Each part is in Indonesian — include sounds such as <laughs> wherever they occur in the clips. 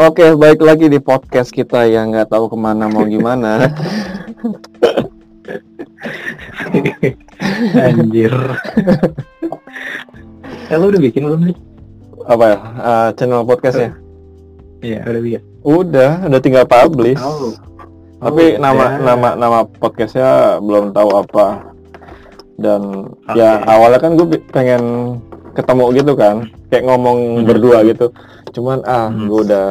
Oke, baik lagi di podcast kita yang nggak tahu ke mana mau gimana. <laughs> Anjir. eh, lu udah bikin belum nih? Apa ya? Uh, channel podcast ya? Iya, udah bikin. Udah, udah tinggal publish. Oh. Tapi Oh, nama nama nama podcastnya belum tahu apa. Dan Oke. ya awalnya kan gue pengen ketemu gitu kan, kayak ngomong Hmm. berdua gitu. Cuman ah, Hmm. gue udah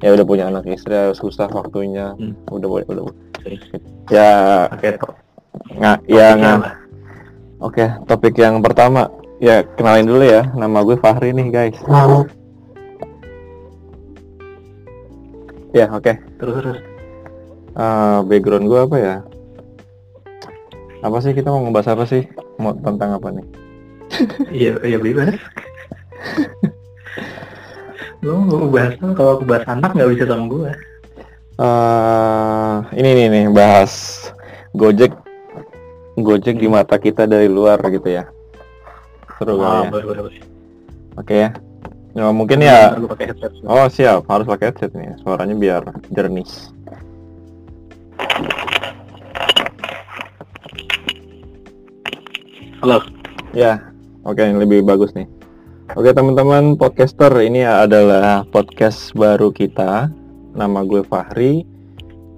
ya udah punya anak istri, susah waktunya. Hmm. Udah boleh, udah. Ya, Oke, toh. nggak, ya Topiknya nggak. apa? Oke, topik yang pertama. Ya, kenalin dulu ya. Nama gue Fahri nih, guys. Ya, oke. Terus terus. Eh, background gue apa ya? Apa sih kita mau ngebahas apa sih? Mau tentang apa nih? Iya, iya bebas. Lu bahas kalau aku bahas anak nggak bisa sama gua. eh ini nih nih bahas Gojek Gojek di mata kita dari luar gitu ya. Seru kali Oh, ya. Oke ya. Ya, mungkin ya Lu pakai headset. Oh siap, harus pakai headset nih, suaranya biar jernih. Halo. Ya, oke yang lebih bagus nih. Oke teman-teman podcaster, ini adalah podcast baru kita. Nama gue Fahri.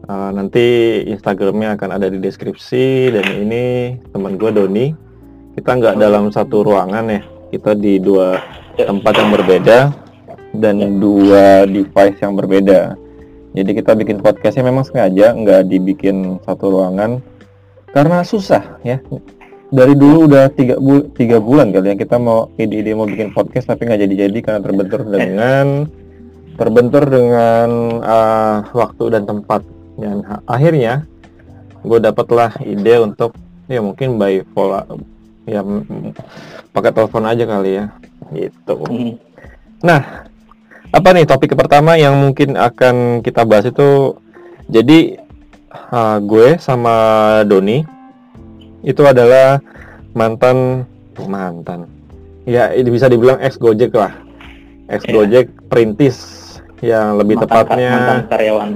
Eh, nanti Instagramnya akan ada di deskripsi dan ini teman gue Doni. Kita nggak dalam satu ruangan ya, kita di dua tempat yang berbeda dan dua device yang berbeda. Jadi kita bikin podcastnya memang sengaja nggak dibikin satu ruangan karena susah ya dari dulu udah tiga, bul tiga bulan kali ya kita mau ide-ide mau bikin podcast tapi nggak jadi-jadi karena terbentur dengan terbentur dengan ah, waktu dan tempat. Dan akhirnya gue dapatlah ide untuk ya mungkin by pola ya pakai telepon aja kali ya gitu. Hmm. nah apa nih topik pertama yang mungkin akan kita bahas itu? Jadi ah, gue sama Doni itu adalah mantan mantan ya ini bisa dibilang ex Gojek lah ex Gojek perintis yang lebih Mantan- tepatnya mantan karyawan.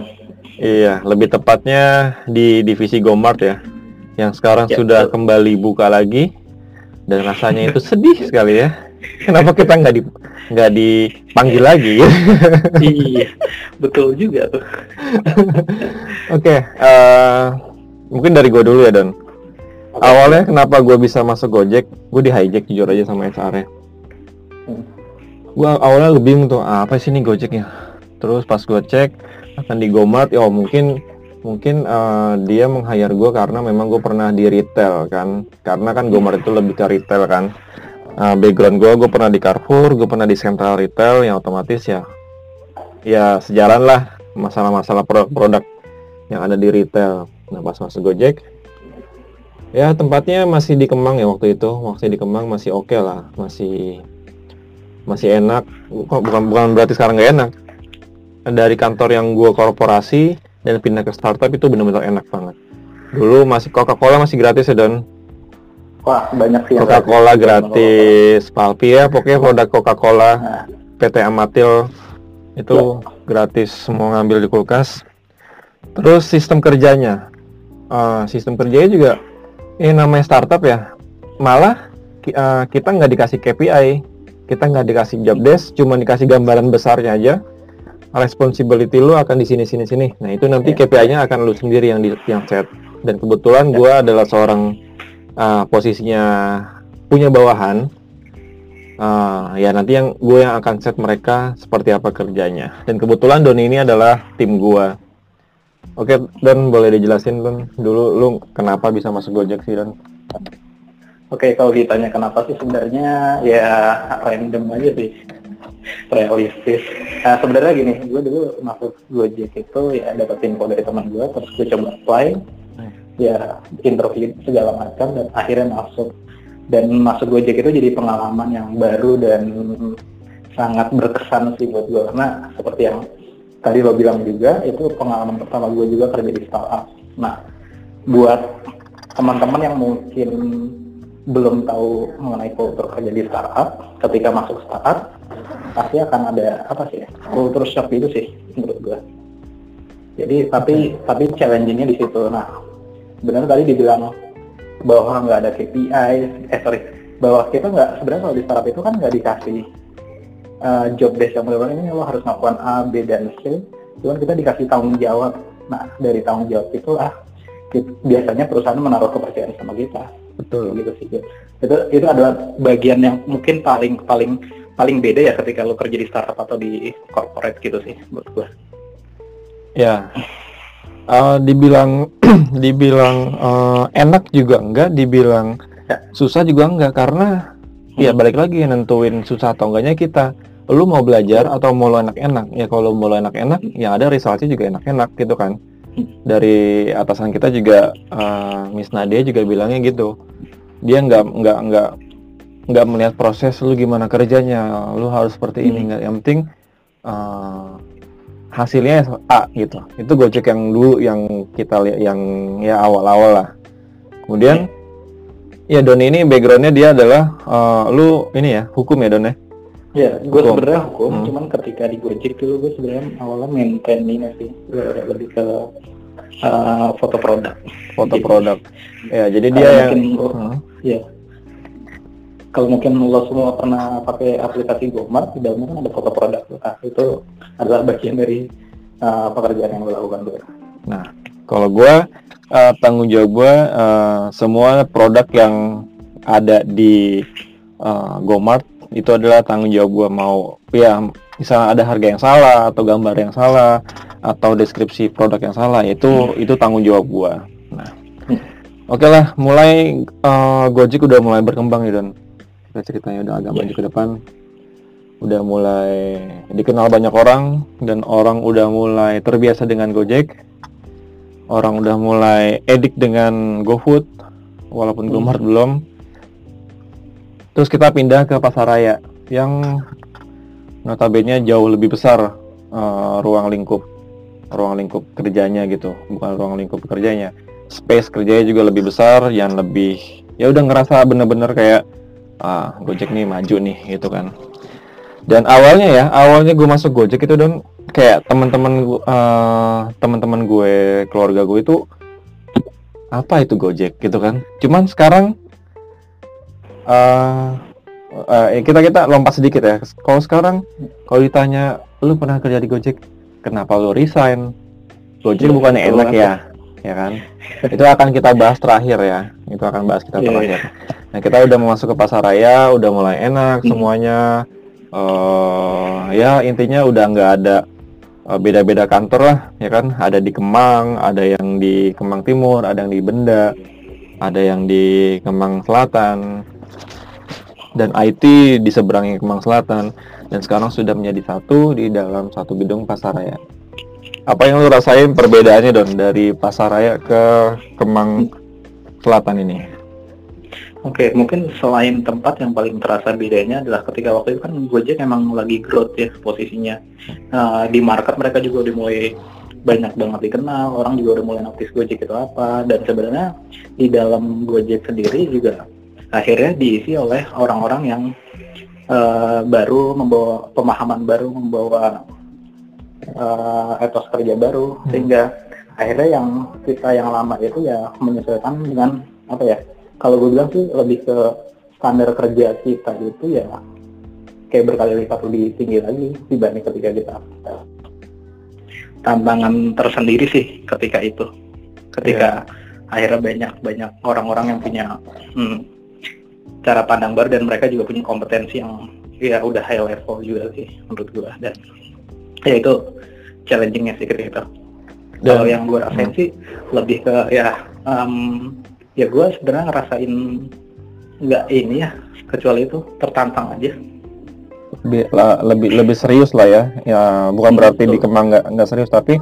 iya lebih tepatnya di divisi Gomart ya yang sekarang Ya, sudah betul. kembali buka lagi dan rasanya itu sedih <laughs> sekali ya kenapa kita nggak di nggak dipanggil lagi <laughs> iya, betul juga tuh. <laughs> Oke, eh, mungkin dari gue dulu ya Don. Awalnya kenapa gue bisa masuk Gojek? Gue di hijack jujur aja sama HR nya. Gue awalnya lebih tuh "Ah, apa sih ini Gojeknya. Terus pas gue cek akan di Gomart, ya mungkin mungkin eh, dia meng-hire gue karena memang gue pernah di retail kan. Karena kan Gomart itu lebih ke retail kan. Eh, background gue, gue pernah di Carrefour, gue pernah di Central Retail yang otomatis ya ya sejalan lah masalah-masalah produk-produk yang ada di retail. Nah pas masuk Gojek, ya tempatnya masih di Kemang ya waktu itu, masih di Kemang masih oke lah, masih masih enak. Kok bukan bukan berarti sekarang nggak enak. Dari kantor yang gua korporasi dan pindah ke startup itu benar-benar enak banget. Dulu masih Coca-Cola masih gratis ya Don. Wah, banyak sih. Coca-Cola gratis. Palpi ya pokoknya produk Coca-Cola. Nah, PT Amatil itu gratis semua ngambil di kulkas. Terus sistem kerjanya, Eh, sistem kerjanya juga, ini namanya startup ya, malah eh, kita nggak dikasih KPI, kita nggak dikasih job desk, cuma dikasih gambaran besarnya aja. Responsibility lu akan di sini sini sini. Nah itu nanti Iya. KPI-nya akan lu sendiri yang di yang set. Dan kebetulan gua adalah seorang eh, posisinya punya bawahan, Ah, ya nanti yang gue yang akan set mereka seperti apa kerjanya. Dan kebetulan Doni ini adalah tim gue. Oke, Dan boleh dijelasin Don dulu lu kenapa bisa masuk Gojek sih Don? Oke, kalau ditanya kenapa sih sebenarnya ya random aja sih, realistis. Nah, sebenarnya gini, gue dulu masuk Gojek itu ya dapat info dari teman gue, terus gue coba apply, ya interview segala macam dan akhirnya masuk. Dan masuk Gojek itu jadi pengalaman yang baru dan sangat berkesan sih buat gue karena seperti yang tadi lo bilang juga itu pengalaman pertama gue juga kerja di startup. Nah, buat teman-teman yang mungkin belum tahu mengenai kultur kerja di startup, ketika masuk startup, pasti akan ada apa sih kultur shock itu sih menurut gua jadi tapi tapi challengingnya di situ. Nah benar tadi dibilang bahwa nggak ada KPI eh sorry bahwa kita nggak sebenarnya kalau di startup itu kan nggak dikasih uh, job desk yang benar ini lo harus melakukan A, B dan C. Cuman kita dikasih tanggung jawab. Nah dari tanggung jawab itu ah biasanya perusahaan menaruh kepercayaan sama kita. Betul. Gitu sih itu itu adalah bagian yang mungkin paling paling paling beda ya ketika lo kerja di startup atau di corporate gitu sih buat gua. Ya. Uh, dibilang <clears throat> dibilang uh, enak juga enggak dibilang ya. susah juga enggak. Karena ya hmm. ya balik lagi nentuin susah atau enggaknya kita lu mau belajar atau mau lo enak-enak ya kalau mau lo enak-enak yang ada resultnya juga enak-enak gitu kan. Dari atasan kita juga uh, Miss Nadia juga bilangnya gitu. Dia nggak nggak nggak nggak melihat proses lu gimana kerjanya lu harus seperti ini nggak. Yang penting uh, hasilnya A gitu. Itu Gojek yang dulu yang kita lihat yang ya awal-awal lah. Kemudian ya Don ini backgroundnya dia adalah uh, lu ini ya hukum ya Don ya ya gue sebenarnya hukum hmm. cuman ketika di Gojek dulu gue sebenarnya awalnya maintain ini sih lebih ke uh, foto produk foto produk ya jadi dia yang hmm. ya kalau mungkin lo semua pernah pakai aplikasi Gomart di dalamnya kan ada foto produk nah, itu adalah bagian dari uh, pekerjaan yang lo lakukan gue. Nah, kalau gue uh, tanggung jawab gue uh, semua produk yang ada di uh, Gomart itu adalah tanggung jawab gue mau ya misalnya ada harga yang salah atau gambar yang salah atau deskripsi produk yang salah itu hmm. itu tanggung jawab gue. Nah, hmm. oke okay lah, mulai uh, Gojek udah mulai berkembang ya dan ceritanya udah agak maju ke depan udah mulai dikenal banyak orang dan orang udah mulai terbiasa dengan Gojek orang udah mulai edik dengan GoFood walaupun hmm. Belum terus kita pindah ke pasar raya yang notabene jauh lebih besar uh, ruang lingkup ruang lingkup kerjanya gitu. Bukan ruang lingkup kerjanya space kerjanya juga lebih besar yang lebih ya udah ngerasa bener-bener kayak ah Gojek nih maju nih gitu kan. Dan awalnya ya awalnya gue masuk Gojek itu dan kayak teman-teman uh, teman-teman gue keluarga gue itu apa itu Gojek? gitu kan. Cuman sekarang uh, uh, kita kita lompat sedikit ya. Kalau sekarang kalau ditanya lu pernah kerja di Gojek? Kenapa lu resign? Gojek bukan enak ya ya kan? Itu akan kita bahas terakhir ya. Itu akan bahas kita yeah, terakhir. nah kita udah masuk ke pasar raya udah mulai enak hmm. semuanya. Uh, ya intinya udah nggak ada beda-beda kantor lah ya kan? Ada di Kemang ada yang di Kemang Timur ada yang di Benda ada yang di Kemang Selatan dan IT di seberangnya Kemang Selatan dan sekarang sudah menjadi satu di dalam satu gedung pasar raya apa yang lu rasain perbedaannya don dari Pasaraya ke Kemang Selatan ini? Oke, mungkin selain tempat yang paling terasa bedanya adalah ketika waktu itu kan Gojek emang lagi growth ya posisinya. Uh, di market mereka juga udah mulai banyak banget dikenal, orang juga udah mulai notice Gojek itu apa, dan sebenarnya di dalam Gojek sendiri juga akhirnya diisi oleh orang-orang yang uh, baru membawa pemahaman baru, membawa uh, etos kerja baru hmm. sehingga akhirnya yang kita yang lama itu ya menyesuaikan dengan apa ya kalau gue bilang sih lebih ke standar kerja kita itu ya kayak berkali lipat lebih tinggi lagi dibanding ketika kita tantangan tersendiri sih ketika itu ketika yeah. akhirnya banyak banyak orang-orang yang punya hmm, cara pandang baru dan mereka juga punya kompetensi yang ya udah high level juga sih menurut gue dan ya itu challengingnya sih gitu kalau yang gue rasain hmm. sih lebih ke ya um, ya gue sebenarnya ngerasain nggak ini ya kecuali itu tertantang aja. Lebih lebih lebih serius lah ya. Ya bukan berarti di Kemang nggak nggak serius tapi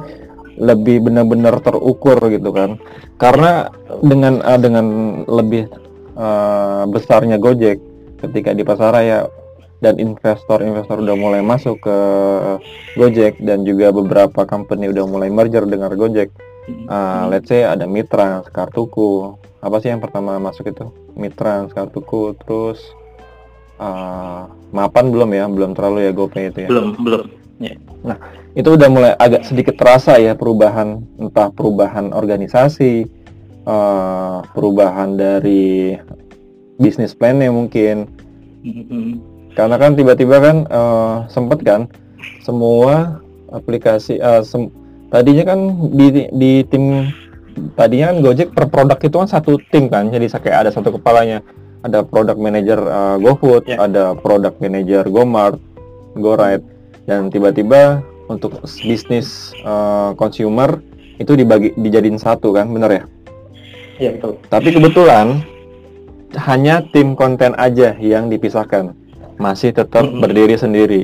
lebih benar-benar terukur gitu kan. Karena dengan uh, dengan lebih uh, besarnya Gojek ketika di pasaraya dan investor-investor udah mulai masuk ke Gojek dan juga beberapa company udah mulai merger dengan Gojek. Uh, let's say ada Mitra, Kartuku. Apa sih yang pertama masuk itu? Mitra, Kartuku, terus uh, mapan belum ya belum terlalu ya GoPay itu ya belum belum ya. nah itu udah mulai agak sedikit terasa ya perubahan entah perubahan organisasi uh, perubahan dari bisnis plannya mungkin Mhm. karena kan tiba-tiba kan uh, sempet kan semua aplikasi uh, sem- tadinya kan di di tim tadinya kan Gojek per produk itu kan satu tim kan jadi kayak ada satu kepalanya ada product manager uh, GoFood Ya. ada product manager GoMart GoRide dan tiba-tiba untuk bisnis uh, consumer itu dibagi dijadiin satu kan bener ya Iya betul. tapi kebetulan hanya tim konten aja yang dipisahkan masih tetap Mhm. berdiri sendiri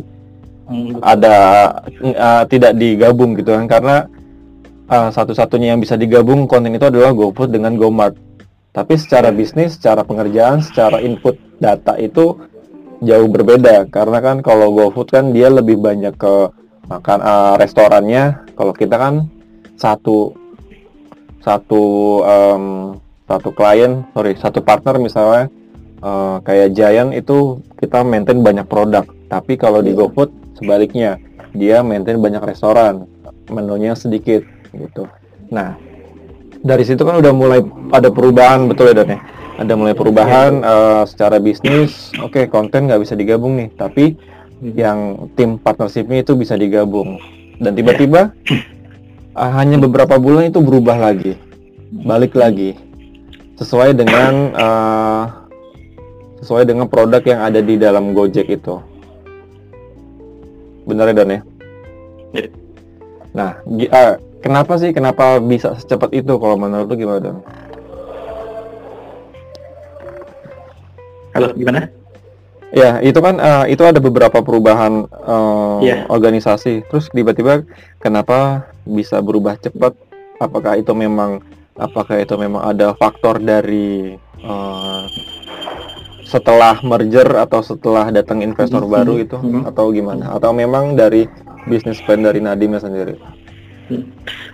Hmm, betul. ada uh, tidak digabung gitu kan karena uh, satu-satunya yang bisa digabung konten itu adalah GoFood dengan GoMart tapi secara bisnis secara pengerjaan secara input data itu jauh berbeda karena kan kalau GoFood kan dia lebih banyak ke makan uh, restorannya kalau kita kan satu satu em, satu klien sorry satu partner misalnya uh, kayak Giant itu kita maintain banyak produk. Tapi kalau di GoFood sebaliknya dia maintain banyak restoran menunya sedikit gitu. Nah dari situ kan udah mulai ada perubahan betul ya Don ya? Ada mulai perubahan uh, secara bisnis oke konten nggak bisa digabung nih tapi yang tim partnershipnya itu bisa digabung. Dan tiba-tiba hanya beberapa bulan itu berubah lagi. Balik lagi. Sesuai dengan uh, sesuai dengan produk yang ada di dalam Gojek itu. Benar ya Don ya? Iya. nah ah, kenapa sih kenapa bisa secepat itu? Kalau menurut lu gimana Don? Halo, gimana? Ya, itu kan eh, itu ada beberapa perubahan eh, Iya. organisasi. Terus tiba-tiba kenapa bisa berubah cepat? Apakah itu memang apakah itu memang ada faktor dari eh, setelah merger atau setelah datang investor Mhm, baru itu mhm. atau gimana? Atau memang dari bisnis plan dari Nadimnya sendiri?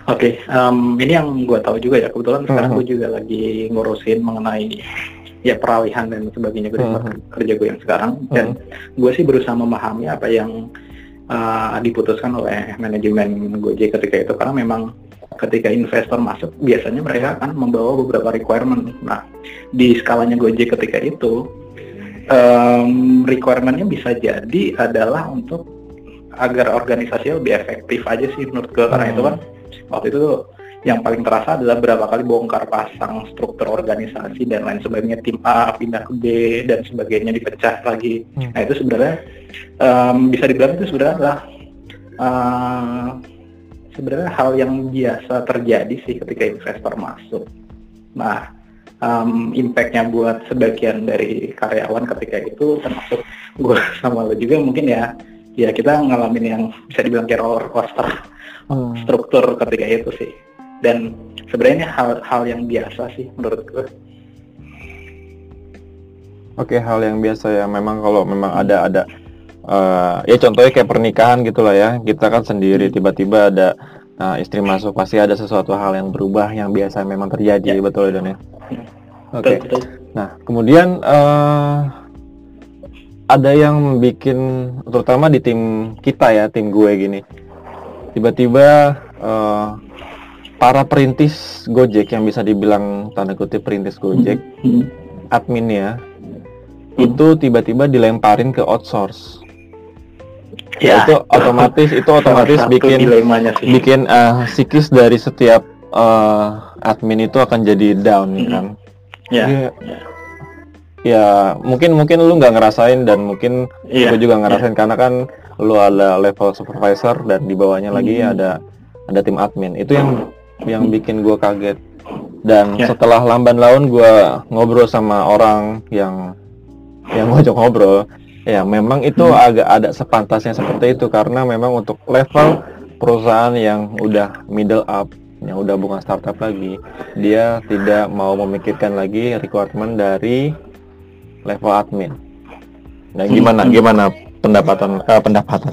Oke, em, ini yang gue tahu juga ya. Kebetulan sekarang Mhm. gue juga lagi ngurusin mengenai ya peralihan dan sebagainya gue Mhm. kerja gue yang sekarang. Dan gue sih berusaha memahami apa yang uh, diputuskan oleh manajemen Gojek ketika itu karena memang ketika investor masuk biasanya mereka akan membawa beberapa requirement. Nah, di skalanya Gojek ketika itu em, requirementnya bisa jadi adalah untuk agar organisasi lebih efektif aja sih menurut gue karena Hmm. itu kan waktu itu yang paling terasa adalah berapa kali bongkar pasang struktur organisasi dan lain sebagainya tim A pindah ke B dan sebagainya dipecah lagi Hmm. nah itu sebenarnya em, bisa dibilang itu sebenarnya adalah eh, sebenarnya hal yang biasa terjadi sih ketika investor masuk nah em, impactnya buat sebagian dari karyawan ketika itu termasuk gue <laughs> sama lo juga mungkin ya ya kita ngalamin yang bisa dibilang kayak roller coaster Hmm. struktur ketika itu sih dan sebenarnya hal-hal yang biasa sih menurut gue Oke, hal yang biasa ya. Memang kalau memang ada ada eh, ya contohnya kayak pernikahan gitulah ya. Kita kan sendiri tiba-tiba ada eh, istri masuk pasti ada sesuatu hal yang berubah yang biasa memang terjadi, Ya. betul Don ya? Oke. betul betul Nah, kemudian eh, ada yang bikin terutama di tim kita ya, tim gue gini. Tiba-tiba eh, para perintis Gojek yang bisa dibilang tanda kutip perintis Gojek Hmm. adminnya itu tiba-tiba dilemparin ke outsource. ya itu otomatis itu otomatis bikin bikin eh, psikis dari setiap eh, admin itu akan jadi down nih Mhm. kan. ya Jadi, ya. ya mungkin mungkin lu nggak ngerasain dan mungkin iya gue juga ngerasain karena kan lu ada level supervisor dan di bawahnya lagi Hmm. ada ada tim admin. Itu yang yang bikin gue kaget. Dan Ya. setelah lamban laun gue ngobrol sama orang yang yang ngajak ngobrol, ya memang itu Hmm. agak ada sepantasnya seperti itu karena memang untuk level perusahaan yang udah middle up, yang udah bukan startup lagi, dia tidak mau memikirkan lagi requirement dari level admin. Nah, gimana Hmm. gimana pendapatan eh, pendapatan?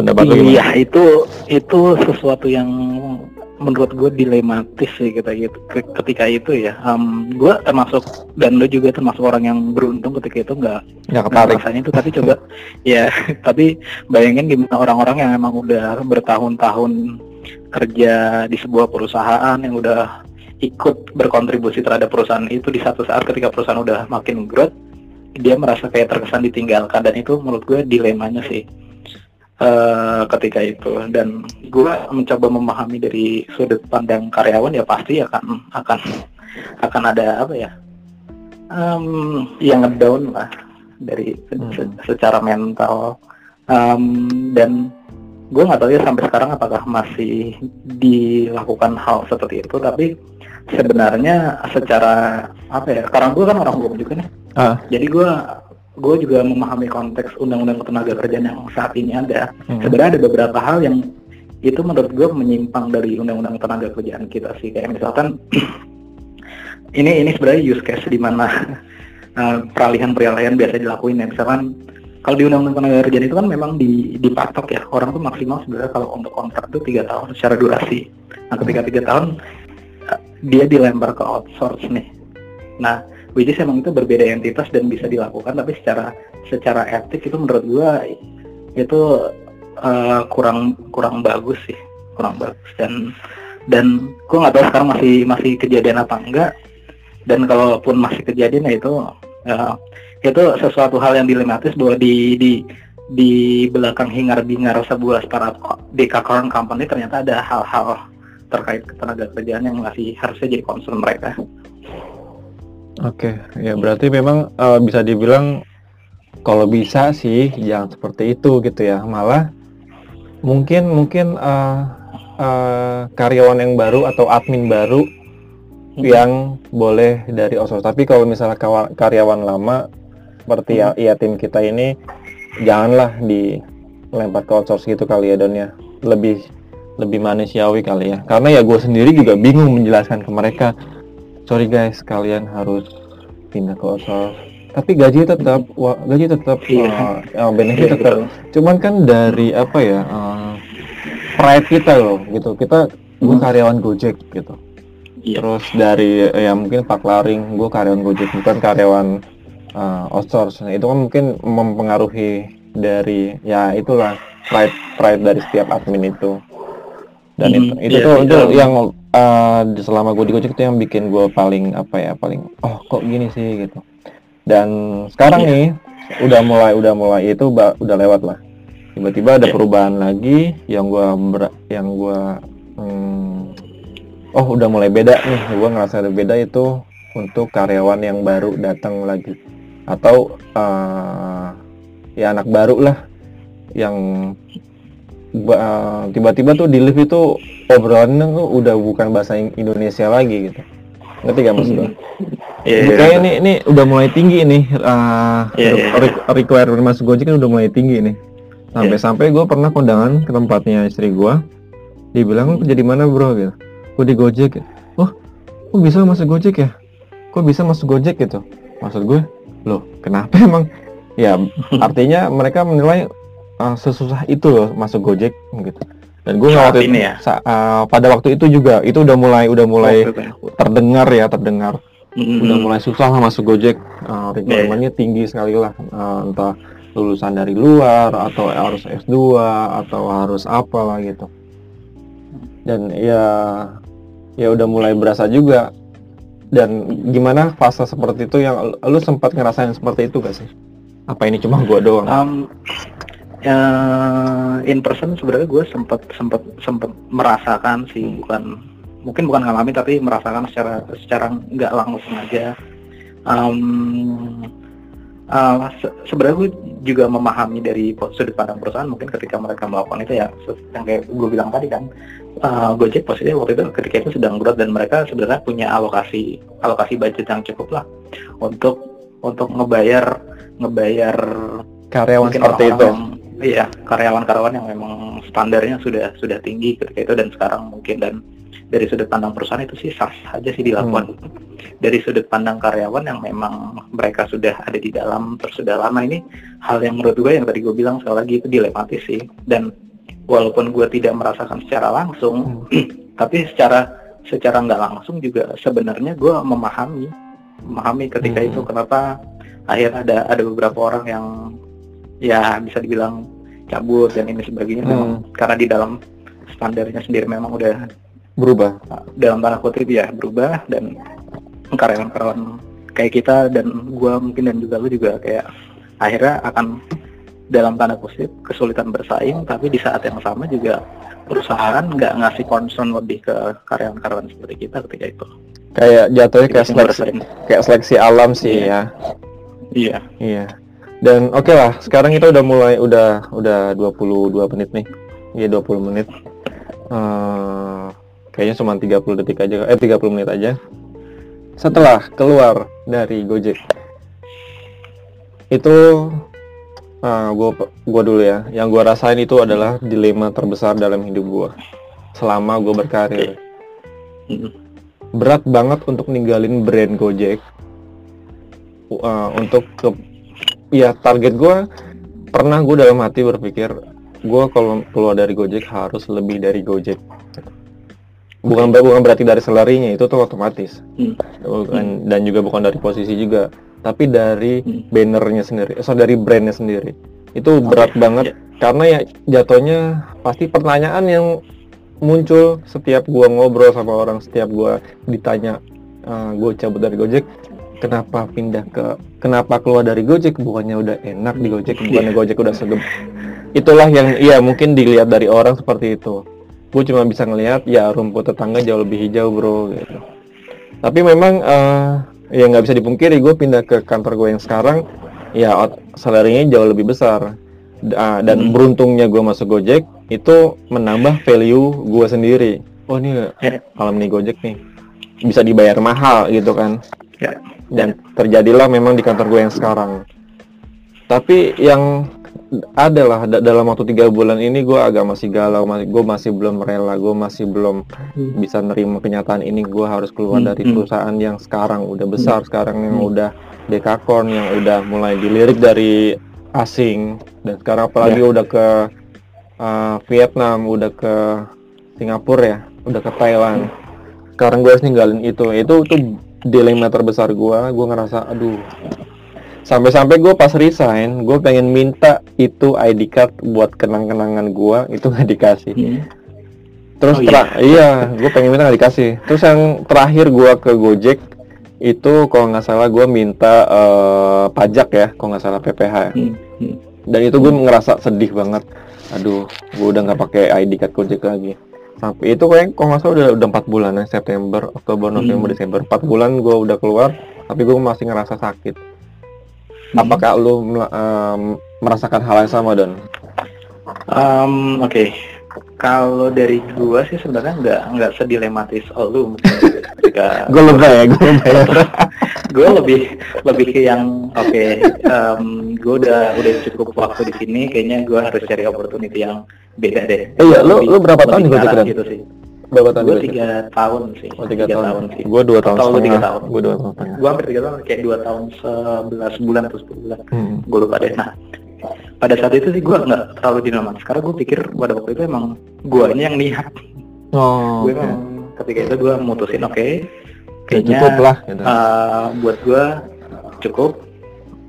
Pendapat lu gimana? Iya itu itu sesuatu yang menurut gue dilematis sih kita gitu ketika itu ya. Um, gue termasuk dan lo juga termasuk orang yang beruntung ketika itu nggak nggak ketarik. rasanya itu. Tapi coba <laughs> ya <laughs> tapi bayangin gimana orang-orang yang emang udah bertahun-tahun kerja di sebuah perusahaan yang udah ikut berkontribusi terhadap perusahaan itu di satu saat ketika perusahaan udah makin growth dia merasa kayak terkesan ditinggalkan. Dan itu menurut gue dilemanya sih uh, ketika itu dan gue mencoba memahami dari sudut pandang karyawan ya pasti akan akan akan ada apa ya um, yang ngedown lah dari hmm. se secara mental um, dan gue nggak tahu ya sampai sekarang apakah masih dilakukan hal seperti itu tapi sebenarnya secara apa ya karena gue kan orang hukum juga nih uh. jadi gue gue juga memahami konteks undang-undang ketenaga kerjaan yang saat ini ada. Hmm. Sebenarnya ada beberapa hal yang itu menurut gue menyimpang dari undang-undang tenaga kerjaan kita sih. Kayak misalkan <clears throat> ini ini sebenarnya use case di mana uh, <laughs> peralihan-peralihan biasa dilakuin ya. Misalkan kalau di undang-undang tenaga kerjaan itu kan memang di, dipatok ya orang tuh maksimal sebenarnya kalau untuk kontrak itu tiga tahun secara durasi. Nah ketika tiga tahun uh, dia dilempar ke outsource nih. Nah which is emang itu berbeda entitas dan bisa dilakukan tapi secara secara etik itu menurut gua itu uh, kurang kurang bagus sih kurang bagus dan dan gua nggak tahu sekarang masih masih kejadian apa enggak dan kalaupun masih kejadian ya itu uh, itu sesuatu hal yang dilematis bahwa di di di belakang hingar bingar sebuah startup current company ternyata ada hal-hal terkait ketenaga kerjaan yang masih harusnya jadi concern mereka. Oke, ya berarti memang uh, bisa dibilang kalau bisa sih jangan seperti itu gitu ya. Malah mungkin mungkin uh, uh, karyawan yang baru atau admin baru hmm. yang boleh dari outsource. Tapi kalau misalnya karyawan lama seperti ya, hmm. ya tim kita ini janganlah dilempar ke outsource gitu kali ya Don ya. Lebih lebih manusiawi kali ya. Karena ya gue sendiri juga bingung menjelaskan ke mereka sorry guys kalian harus pindah ke outsource tapi gaji tetap wah, gaji tetap iya. uh, benefit iya, tetap. cuman kan dari apa ya uh, pride kita loh gitu. Kita gue hmm. karyawan Gojek gitu. Iya. terus dari ya mungkin Pak Laring gue karyawan Gojek bukan karyawan uh, outsource. Nah, itu kan mungkin mempengaruhi dari ya itulah pride pride dari setiap admin itu. Dan hmm, itu itu iya, tuh itu yang uh, selama gue di Gojek itu yang bikin gue paling apa ya paling oh kok gini sih? gitu. Dan sekarang yeah. nih udah mulai udah mulai itu udah lewat lah. Tiba-tiba ada yeah. perubahan lagi yang gue yang gue hmm, oh udah mulai beda nih. Gue ngerasa ada beda itu untuk karyawan yang baru datang lagi. Atau uh, ya anak baru lah yang tiba-tiba tuh di lift itu obrolannya tuh udah bukan bahasa Indonesia lagi gitu. Ngerti gak maksud gue? Yeah, yeah, kayak ini udah mulai tinggi nih uh, yeah, yeah. requirement masuk Gojek kan udah mulai tinggi nih. Sampai-sampai gue pernah kondangan ke tempatnya istri gue dia bilang lu kerja di mana bro? gitu. Gue di Gojek. Oh kok bisa masuk Gojek ya? Kok bisa masuk Gojek gitu? Maksud gue loh kenapa emang? Ya artinya mereka menilai uh, sesusah itu loh masuk Gojek gitu. Dan gue waktu ini ya. Uh, pada waktu itu juga itu udah mulai udah mulai oh, terdengar ya terdengar. Mm-hmm. Udah mulai susah lah masuk Gojek. Uh, requirementnya yeah. tinggi sekali lah. Uh, entah lulusan dari luar atau harus S2 atau harus apa lah gitu. Dan ya ya udah mulai berasa juga. Dan gimana fase seperti itu yang lu sempat ngerasain seperti itu gak sih? Apa ini cuma gua doang? Um, uh, in person sebenarnya gue sempat sempat sempat merasakan sih bukan mungkin bukan ngalamin tapi merasakan secara secara nggak langsung aja. Um, uh, se sebenarnya gue juga memahami dari sudut pandang perusahaan mungkin ketika mereka melakukan itu ya yang kayak gue bilang tadi kan uh, Gojek posisinya waktu itu ketika itu sedang berat dan mereka sebenarnya punya alokasi alokasi budget yang cukup lah untuk untuk ngebayar ngebayar karyawan seperti itu. yang, iya karyawan-karyawan yang memang standarnya sudah sudah tinggi ketika itu dan sekarang mungkin dan dari sudut pandang perusahaan itu sih sah saja sih dilakukan hmm. dari sudut pandang karyawan yang memang mereka sudah ada di dalam terus sudah lama ini hal yang menurut gue yang tadi gue bilang sekali lagi itu dilematis sih dan walaupun gue tidak merasakan secara langsung hmm. <clears throat> tapi secara secara nggak langsung juga sebenarnya gue memahami memahami ketika hmm. itu kenapa akhir ada ada beberapa orang yang ya bisa dibilang cabut dan ini sebagainya. Hmm. memang karena di dalam standarnya sendiri memang udah berubah. dalam tanda kutip ya berubah dan karyawan-karyawan kayak kita dan gue mungkin dan juga lu juga kayak akhirnya akan dalam tanda kutip kesulitan bersaing tapi di saat yang sama juga perusahaan nggak ngasih concern lebih ke karyawan-karyawan seperti kita ketika itu. Kayak jatuhnya kayak seleksi kayak seleksi alam sih iya. ya. Iya. Iya dan oke okay lah sekarang kita udah mulai udah udah 22 menit nih. Iya 20 menit. Uh, kayaknya cuma 30 detik aja eh 30 menit aja. Setelah keluar dari Gojek. Itu uh, gue gua dulu ya. Yang gue rasain itu adalah dilema terbesar dalam hidup gue selama gue berkarir. Berat banget untuk ninggalin brand Gojek. Uh, untuk ke ya target gue pernah gue dalam hati berpikir gue kalau keluar dari Gojek harus lebih dari Gojek bukan bukan berarti dari selerinya itu tuh otomatis hmm. bukan, dan juga bukan dari posisi juga tapi dari hmm. bannernya sendiri so dari brandnya sendiri itu berat okay. banget yeah. karena ya jatuhnya pasti pertanyaan yang muncul setiap gua ngobrol sama orang setiap gua ditanya uh, gua cabut dari Gojek kenapa pindah ke kenapa keluar dari Gojek? Bukannya udah enak di Gojek bukannya Gojek udah segem itulah yang iya mungkin dilihat dari orang seperti itu. Gue cuma bisa ngelihat ya rumput tetangga jauh lebih hijau bro gitu. Tapi memang uh, ya nggak bisa dipungkiri gue pindah ke kantor gue yang sekarang ya salarinya jauh lebih besar. Uh, dan hmm. beruntungnya gue masuk Gojek itu menambah value gue sendiri. Oh ini kalau nih Gojek nih. Bisa dibayar mahal gitu kan. Ya. Dan terjadilah memang di kantor gue yang sekarang tapi yang adalah dalam waktu tiga bulan ini gue agak masih galau masih gue masih belum rela gue masih belum hmm. bisa nerima kenyataan ini gue harus keluar hmm. dari hmm. perusahaan yang sekarang udah besar hmm. sekarang yang hmm. udah dekakorn yang udah mulai dilirik dari asing dan sekarang apalagi yeah. udah ke uh, Vietnam udah ke Singapura ya udah ke Thailand sekarang gue harus ninggalin itu itu tuh dilema terbesar gue gue ngerasa aduh sampai-sampai gue pas resign gue pengen minta itu ID card buat kenang-kenangan gue itu nggak dikasih hmm. terus oh, iya, iya gue pengen minta nggak dikasih terus yang terakhir gue ke Gojek itu kalau nggak salah gue minta uh, pajak ya kalau nggak salah PPH ya. Hmm. Hmm. dan itu gue ngerasa sedih banget aduh gue udah nggak pakai ID card Gojek lagi sampai itu kayak kalau nggak salah udah udah empat bulan ya September Oktober November hmm. Desember empat bulan gue udah keluar tapi gue masih ngerasa sakit Hmm. Apakah lu um, merasakan hal yang sama Don? Um, Oke, okay. kalau dari gua sih sebenarnya nggak nggak sedilematis oh lu ketika gue lebih ya gue ya. Gue lebih lebih ke yang oke okay, um, gue udah udah cukup waktu di sini kayaknya gue harus cari opportunity yang beda deh. Iya, lu lu berapa tahun di Gojek gitu sih? Berapa tahun? Gue tiga tahun sih. Oh tiga, tahun. tahun sih. Gue dua tahun. Atau tiga tahun. Gue dua tahun. Gue hampir tiga tahun, kayak dua tahun sebelas bulan atau sepuluh bulan. Hmm. Gue lupa deh. Nah, pada saat itu sih gue nggak terlalu dinamatis. Karena gue pikir pada waktu itu emang gue ini yang niat. Oh. gue okay. emang ketika itu gue mutusin oke. Okay, kayaknya cukup lah. Gitu. Uh, buat gue cukup.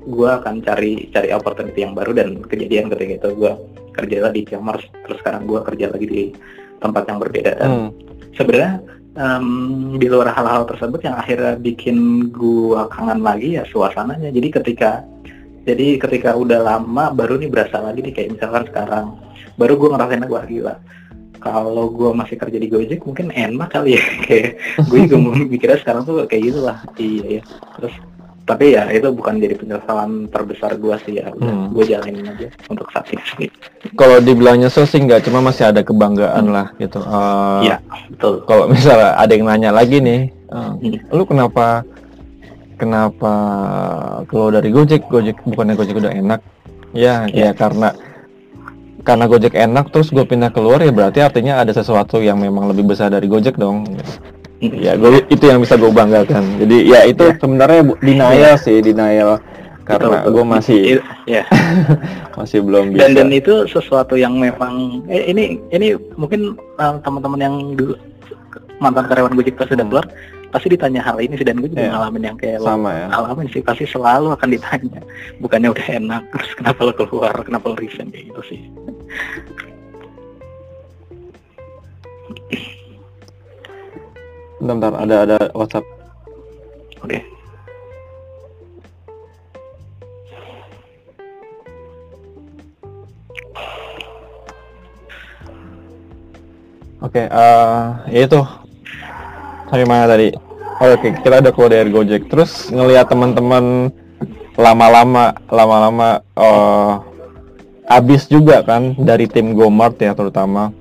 Gue akan cari cari opportunity yang baru dan kejadian ketika itu gue kerja lagi di e-commerce terus sekarang gue kerja lagi di tempat yang berbeda dan hmm. sebenarnya um, di luar hal-hal tersebut yang akhirnya bikin gua kangen lagi ya suasananya jadi ketika jadi ketika udah lama baru nih berasa lagi nih kayak misalkan sekarang baru gua ngerasain wah gila kalau gue masih kerja di Gojek mungkin enak kali ya. <laughs> Kayak gue juga <laughs> mikirnya sekarang tuh kayak gitu lah. Iya ya terus tapi ya itu bukan jadi penyesalan terbesar gue sih ya. Hmm. gue jalanin aja untuk saat ini. <laughs> Kalau dibilang nyesel sih nggak cuma masih ada kebanggaan hmm. lah gitu. Uh, ya betul. kalau misalnya ada yang nanya lagi nih uh, hmm. lu kenapa kenapa keluar dari Gojek? Gojek bukannya Gojek udah enak? Ya ya, ya karena karena Gojek enak terus gue pindah keluar ya berarti artinya ada sesuatu yang memang lebih besar dari Gojek dong. Ya gue itu yang bisa gue banggakan. Jadi ya itu ya. sebenarnya denial ya. sih denial. Karena gue masih ya <laughs> masih belum bisa. dan dan itu sesuatu yang memang eh, ini ini mungkin uh, teman-teman yang dulu mantan karyawan Gojek pas sudah keluar pasti ditanya hal ini sih dan gue juga yeah. ngalamin yang kayak sama ya. ngalamin sih. Pasti selalu akan ditanya. Bukannya udah enak terus kenapa lo keluar kenapa lo resign kayak gitu sih. Bentar, bentar. Ada ada WhatsApp. Oke. Okay. Oke, okay, uh, eh, ya itu sampai mana tadi? Oh, Oke, okay. kita ada keluar dari Gojek. Terus ngelihat teman-teman lama-lama, lama-lama uh, habis juga kan dari tim Gomart ya terutama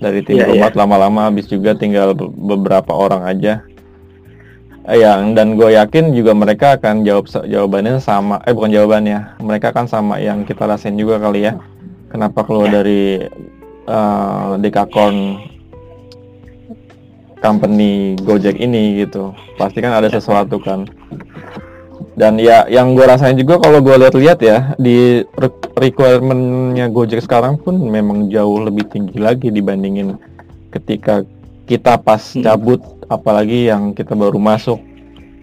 dari tim yeah, Gomart yeah. lama-lama habis juga tinggal beberapa orang aja. Yang dan gue yakin juga mereka akan jawab jawabannya sama eh bukan jawabannya mereka akan sama yang kita rasain juga kali ya kenapa keluar dari uh, Dekakon company Gojek ini gitu. Pasti kan ada sesuatu kan. Dan ya yang gue rasain juga kalau gue lihat-lihat ya di requirementnya Gojek sekarang pun memang jauh lebih tinggi lagi dibandingin ketika kita pas hmm. cabut apalagi yang kita baru masuk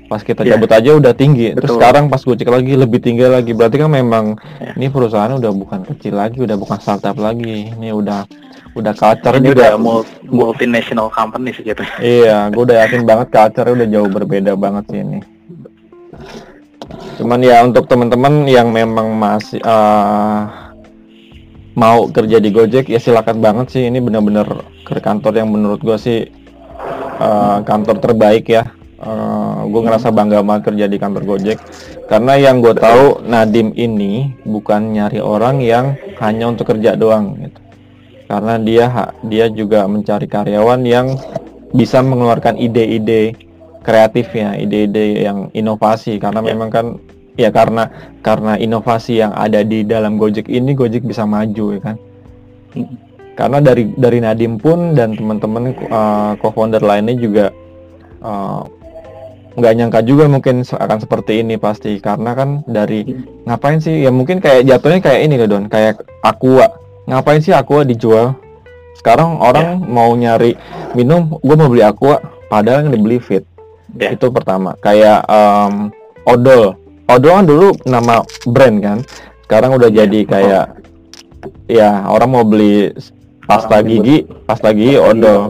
pas kita yeah. cabut aja udah tinggi Betul. terus sekarang pas gue cek lagi lebih tinggi lagi berarti kan memang yeah. ini perusahaan udah bukan kecil lagi udah bukan startup lagi ini udah udah culture ini juga udah multinational company sih gitu. Iya, gue udah yakin banget culture udah jauh berbeda banget sih ini. Cuman ya untuk teman-teman yang memang masih uh, mau kerja di Gojek ya silakan banget sih ini benar-benar ke kantor yang menurut gue sih uh, kantor terbaik ya. Uh, gue ngerasa bangga banget kerja di kantor Gojek karena yang gue tahu Nadim ini bukan nyari orang yang hanya untuk kerja doang gitu karena dia dia juga mencari karyawan yang bisa mengeluarkan ide-ide kreatifnya, ide-ide yang inovasi karena ya. memang kan ya karena karena inovasi yang ada di dalam Gojek ini Gojek bisa maju ya kan. Hmm. Karena dari dari Nadim pun dan teman-teman uh, co-founder lainnya juga uh, nggak nyangka juga mungkin akan seperti ini pasti. Karena kan dari hmm. ngapain sih? Ya mungkin kayak jatuhnya kayak ini loh Don. Kayak Aqua. Ngapain sih aqua dijual? Sekarang orang yeah. mau nyari minum gue mau beli aqua padahal yang dibeli fit. Yeah. itu pertama. Kayak um, odol. Odol kan dulu nama brand kan? Sekarang udah yeah. jadi kayak ya orang mau beli pasta gigi pasta gigi odol.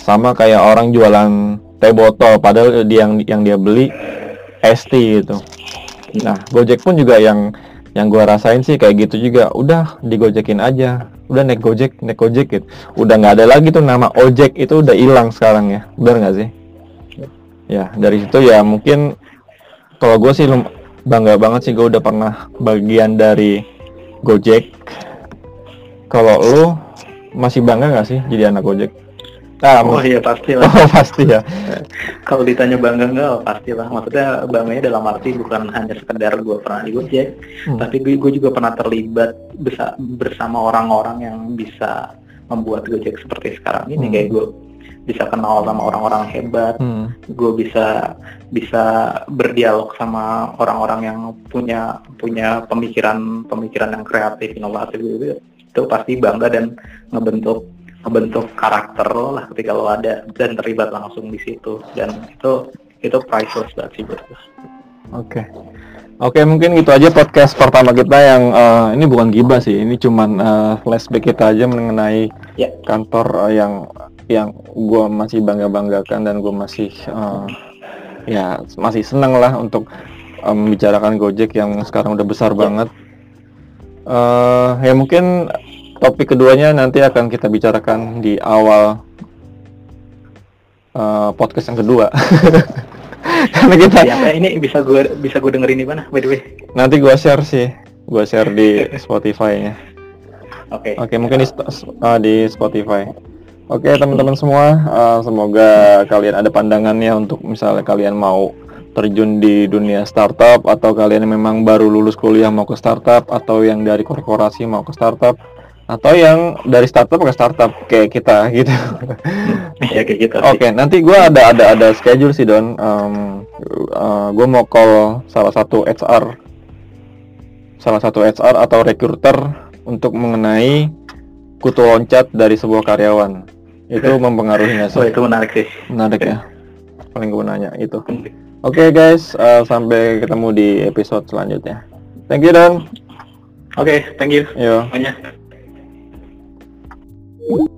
Sama kayak orang jualan teh botol padahal dia yang yang dia beli ST gitu. Nah Gojek pun juga yang yang gue rasain sih kayak gitu juga. Udah digojekin aja. Udah naik gojek naik gojek gitu. Udah nggak ada lagi tuh nama ojek itu udah hilang sekarang ya. Benar nggak sih? Ya dari situ ya mungkin kalau gue sih bangga banget sih gue udah pernah bagian dari gojek. Kalau lu masih bangga nggak sih jadi anak gojek Ah, oh iya pasti lah. <laughs> Oh pasti ya. Kalau ditanya bangga enggak, oh, pasti lah. Maksudnya bangganya dalam arti bukan hanya sekedar gue pernah di Gojek, hmm. tapi gue, gue juga pernah terlibat besa, bersama orang-orang yang bisa membuat Gojek seperti sekarang ini. Hmm. Kayak gue bisa kenal sama orang-orang hebat, hmm. gue bisa bisa berdialog sama orang-orang yang punya punya pemikiran pemikiran yang kreatif, inovatif gitu. Itu pasti bangga dan ngebentuk membentuk karakter lo lah ketika lo ada dan terlibat langsung di situ dan itu itu priceless banget sih buat gue. Oke. Okay. Oke, okay, mungkin gitu aja podcast pertama kita yang uh, ini bukan gibah sih, ini cuman uh, flashback kita aja mengenai yeah. kantor uh, yang yang gue masih bangga banggakan dan gue masih uh, ya masih senang lah untuk uh, membicarakan Gojek yang sekarang udah besar yeah. banget. Uh, ya mungkin topik keduanya nanti akan kita bicarakan di awal uh, podcast yang kedua. <laughs> Karena kita ya, ini bisa gue bisa gue dengerin di mana by the way? Nanti gue share sih, gue share di <laughs> Spotify-nya. Oke. Okay. Oke, okay, mungkin di, uh, di Spotify. Oke, okay, teman-teman semua, uh, semoga kalian ada pandangannya untuk misalnya kalian mau terjun di dunia startup atau kalian memang baru lulus kuliah mau ke startup atau yang dari korporasi mau ke startup atau yang dari startup ke startup kayak kita gitu. <laughs> ya kayak gitu. Oke, okay, nanti gue ada ada ada schedule sih don. Um, uh, gue mau call salah satu HR salah satu HR atau recruiter untuk mengenai kutu loncat dari sebuah karyawan. Itu mempengaruhi nggak sih? Oh itu menarik sih. Menarik ya. Paling gue nanya itu. Oke guys, uh, sampai ketemu di episode selanjutnya. Thank you Dan. Oke, thank you Yo. semuanya. Thank